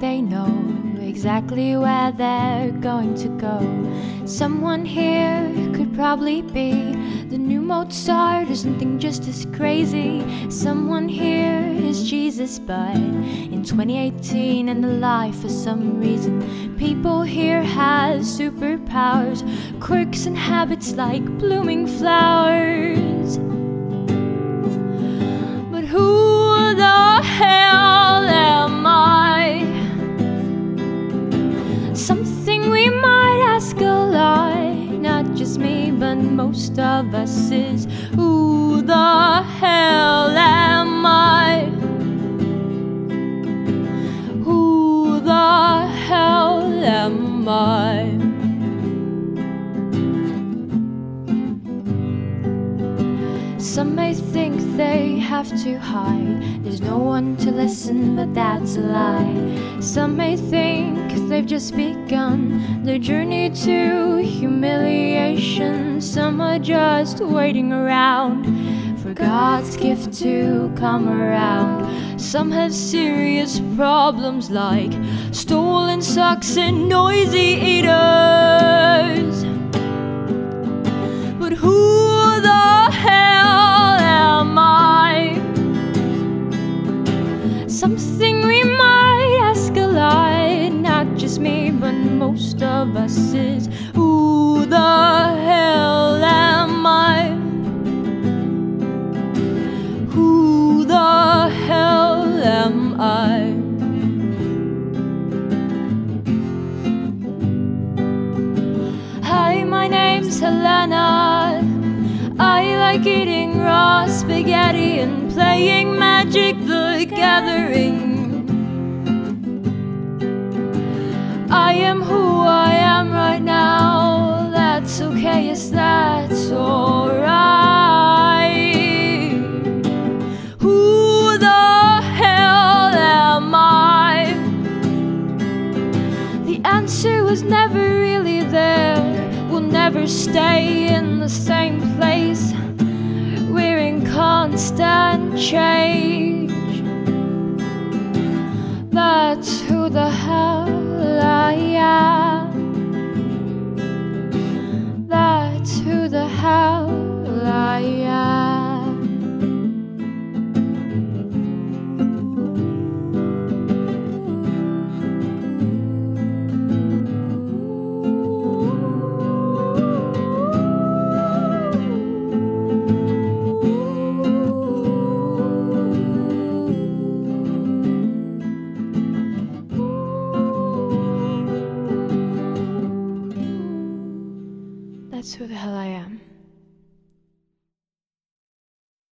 they know exactly where they're going to go. Someone here could probably be the new Mozart or something just as crazy. Someone here is Jesus, but in 2018 and alive for some reason, people here have superpowers, quirks and habits like blooming flowers. Most of us is who the hell am I? Who the hell am I? Some may think they have to hide. There's no one to listen, but that's a lie. Some may think they've just begun their journey to humiliation. Some are just waiting around for God's gift to come around. Some have serious problems like stolen socks and noisy eaters. But who Something we might ask a lot, not just me, but most of us is who the hell am I? Who the hell am I? Hi, my name's Helena. I like eating raw spaghetti and playing Magic the Gathering. I am who I am right now. That's okay, yes, that's alright. Never stay in the same place. We're in constant change. That's who the hell I am.